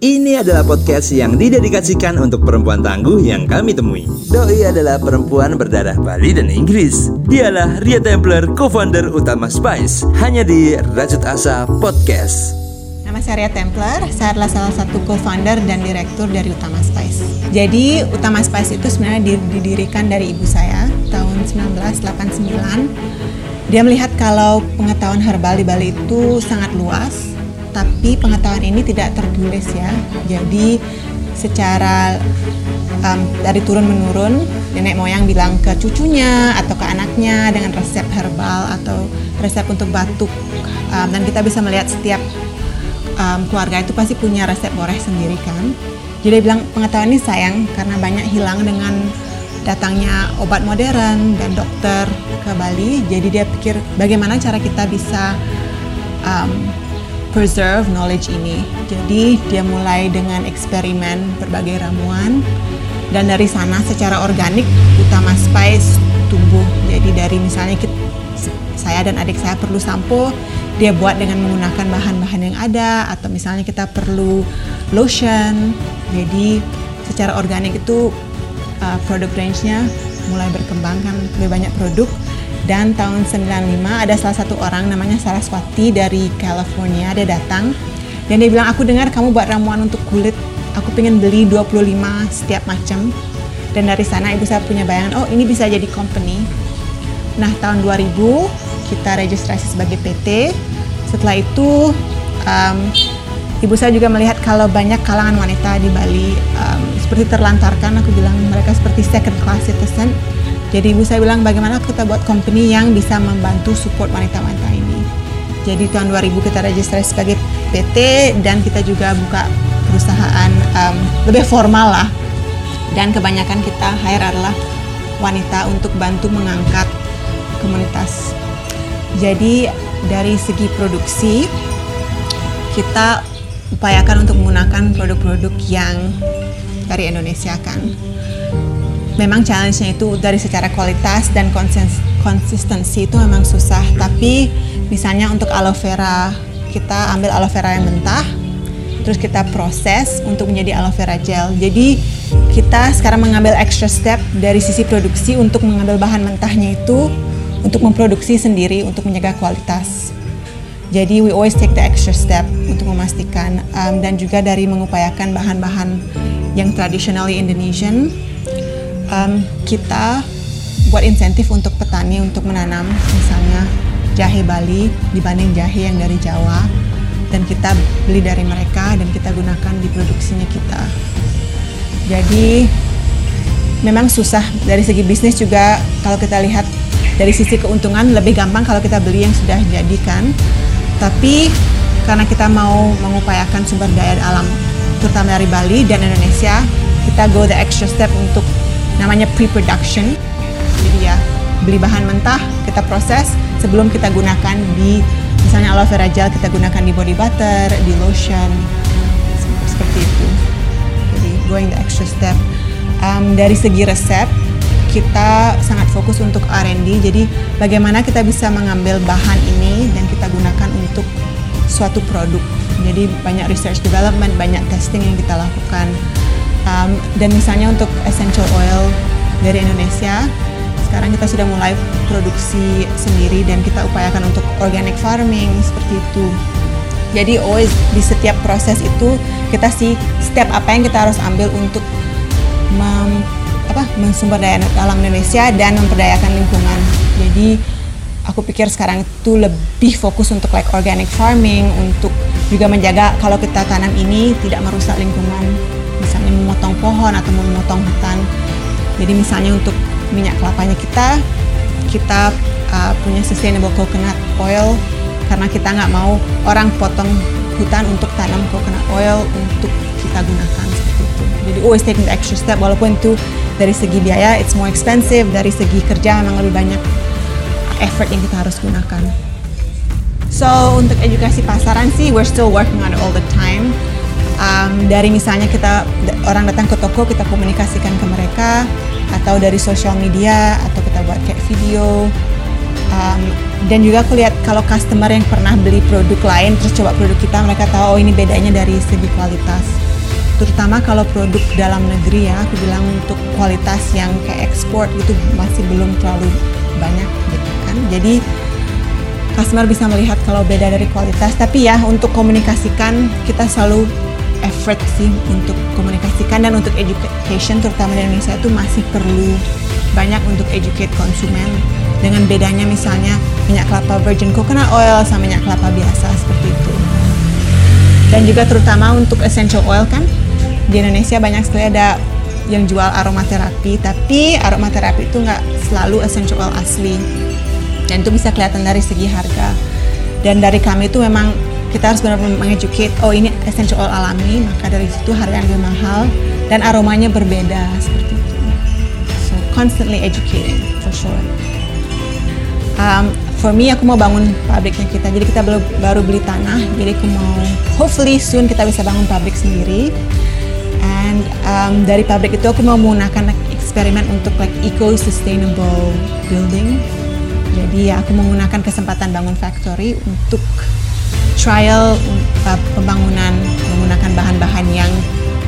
Ini adalah podcast yang didedikasikan untuk perempuan tangguh yang kami temui. Doi adalah perempuan berdarah Bali dan Inggris. Dialah Ria Templer, co-founder utama Spice, hanya di Rajut Asa Podcast. Nama saya Ria Templer, saya adalah salah satu co-founder dan direktur dari Utama Spice. Jadi Utama Spice itu sebenarnya didirikan dari ibu saya tahun 1989. Dia melihat kalau pengetahuan herbal di Bali itu sangat luas, tapi pengetahuan ini tidak tertulis ya. Jadi secara um, dari turun menurun nenek moyang bilang ke cucunya atau ke anaknya dengan resep herbal atau resep untuk batuk um, dan kita bisa melihat setiap um, keluarga itu pasti punya resep boreh sendiri kan. Jadi dia bilang pengetahuan ini sayang karena banyak hilang dengan datangnya obat modern dan dokter ke Bali. Jadi dia pikir bagaimana cara kita bisa um, preserve knowledge ini. Jadi dia mulai dengan eksperimen berbagai ramuan dan dari sana secara organik utama spice tumbuh. Jadi dari misalnya kita, saya dan adik saya perlu sampo, dia buat dengan menggunakan bahan-bahan yang ada atau misalnya kita perlu lotion. Jadi secara organik itu uh, produk range-nya mulai berkembang kan lebih banyak produk dan tahun 95 ada salah satu orang namanya Saraswati dari California dia datang. Dan dia bilang aku dengar kamu buat ramuan untuk kulit. Aku pengen beli 25 setiap macam. Dan dari sana ibu saya punya bayangan oh ini bisa jadi company. Nah tahun 2000 kita registrasi sebagai PT setelah itu um, ibu saya juga melihat kalau banyak kalangan wanita di Bali um, seperti terlantarkan. Aku bilang mereka seperti second class citizen jadi ibu saya bilang bagaimana kita buat company yang bisa membantu support wanita-wanita ini. Jadi tahun 2000 kita registrasi sebagai PT dan kita juga buka perusahaan um, lebih formal lah. Dan kebanyakan kita hire adalah wanita untuk bantu mengangkat komunitas. Jadi dari segi produksi kita upayakan untuk menggunakan produk-produk yang dari Indonesia kan memang challenge-nya itu dari secara kualitas dan konsistensi itu memang susah. Tapi misalnya untuk aloe vera, kita ambil aloe vera yang mentah, terus kita proses untuk menjadi aloe vera gel. Jadi kita sekarang mengambil extra step dari sisi produksi untuk mengambil bahan mentahnya itu untuk memproduksi sendiri untuk menjaga kualitas. Jadi we always take the extra step untuk memastikan um, dan juga dari mengupayakan bahan-bahan yang traditionally Indonesian um, kita buat insentif untuk petani untuk menanam misalnya jahe Bali dibanding jahe yang dari Jawa dan kita beli dari mereka dan kita gunakan di produksinya kita. Jadi memang susah dari segi bisnis juga kalau kita lihat dari sisi keuntungan lebih gampang kalau kita beli yang sudah jadi kan. Tapi karena kita mau mengupayakan sumber daya alam terutama dari Bali dan Indonesia, kita go the extra step untuk namanya pre-production. Jadi ya beli bahan mentah, kita proses sebelum kita gunakan di misalnya aloe vera gel kita gunakan di body butter, di lotion seperti itu. Jadi going the extra step. Um, dari segi resep kita sangat fokus untuk R&D. Jadi bagaimana kita bisa mengambil bahan ini dan kita gunakan untuk suatu produk. Jadi banyak research development, banyak testing yang kita lakukan. Um, dan misalnya untuk essential oil dari Indonesia, sekarang kita sudah mulai produksi sendiri dan kita upayakan untuk organic farming seperti itu. Jadi always di setiap proses itu kita sih step apa yang kita harus ambil untuk mem, apa mensumber daya alam Indonesia dan memperdayakan lingkungan. Jadi aku pikir sekarang itu lebih fokus untuk like organic farming untuk juga menjaga kalau kita tanam ini tidak merusak lingkungan misalnya memotong pohon atau memotong hutan. Jadi misalnya untuk minyak kelapanya kita, kita uh, punya sustainable coconut oil karena kita nggak mau orang potong hutan untuk tanam coconut oil untuk kita gunakan seperti itu. Jadi always taking the extra step walaupun itu dari segi biaya it's more expensive, dari segi kerja memang lebih banyak effort yang kita harus gunakan. So untuk edukasi pasaran sih we're still working on it all the time dari misalnya kita orang datang ke toko kita komunikasikan ke mereka atau dari sosial media atau kita buat kayak video. Um, dan juga aku lihat kalau customer yang pernah beli produk lain terus coba produk kita mereka tahu oh ini bedanya dari segi kualitas. Terutama kalau produk dalam negeri ya aku bilang untuk kualitas yang kayak ekspor itu masih belum terlalu banyak gitu kan. Jadi customer bisa melihat kalau beda dari kualitas. Tapi ya untuk komunikasikan kita selalu effort sih untuk komunikasikan dan untuk education terutama di Indonesia itu masih perlu banyak untuk educate konsumen. Dengan bedanya misalnya minyak kelapa virgin coconut oil sama minyak kelapa biasa seperti itu. Dan juga terutama untuk essential oil kan di Indonesia banyak sekali ada yang jual aromaterapi tapi aromaterapi itu nggak selalu essential oil asli. Dan itu bisa kelihatan dari segi harga. Dan dari kami itu memang kita harus benar-benar mengeducate oh ini essential oil alami maka dari situ harganya lebih mahal dan aromanya berbeda seperti itu. So constantly educating for sure. Um, for me aku mau bangun pabriknya kita. Jadi kita baru, baru beli tanah. Jadi aku mau hopefully soon kita bisa bangun pabrik sendiri. And um, dari pabrik itu aku mau menggunakan eksperimen untuk like eco sustainable building. Jadi ya aku menggunakan kesempatan bangun factory untuk trial uh, pembangunan menggunakan bahan-bahan yang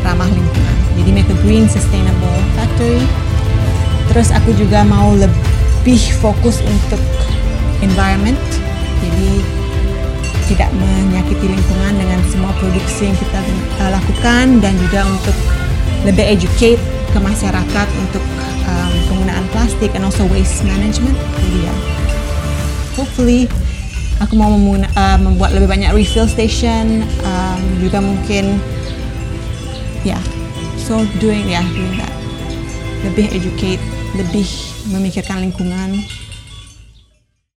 ramah lingkungan. Jadi make a green sustainable factory. Terus aku juga mau lebih fokus untuk environment. Jadi tidak menyakiti lingkungan dengan semua produksi yang kita uh, lakukan dan juga untuk lebih educate ke masyarakat untuk um, penggunaan plastik and also waste management. Jadi ya hopefully aku mau memuna, uh, membuat lebih banyak refill station um, juga mungkin yeah, so doing yeah, doing that. Lebih educate lebih memikirkan lingkungan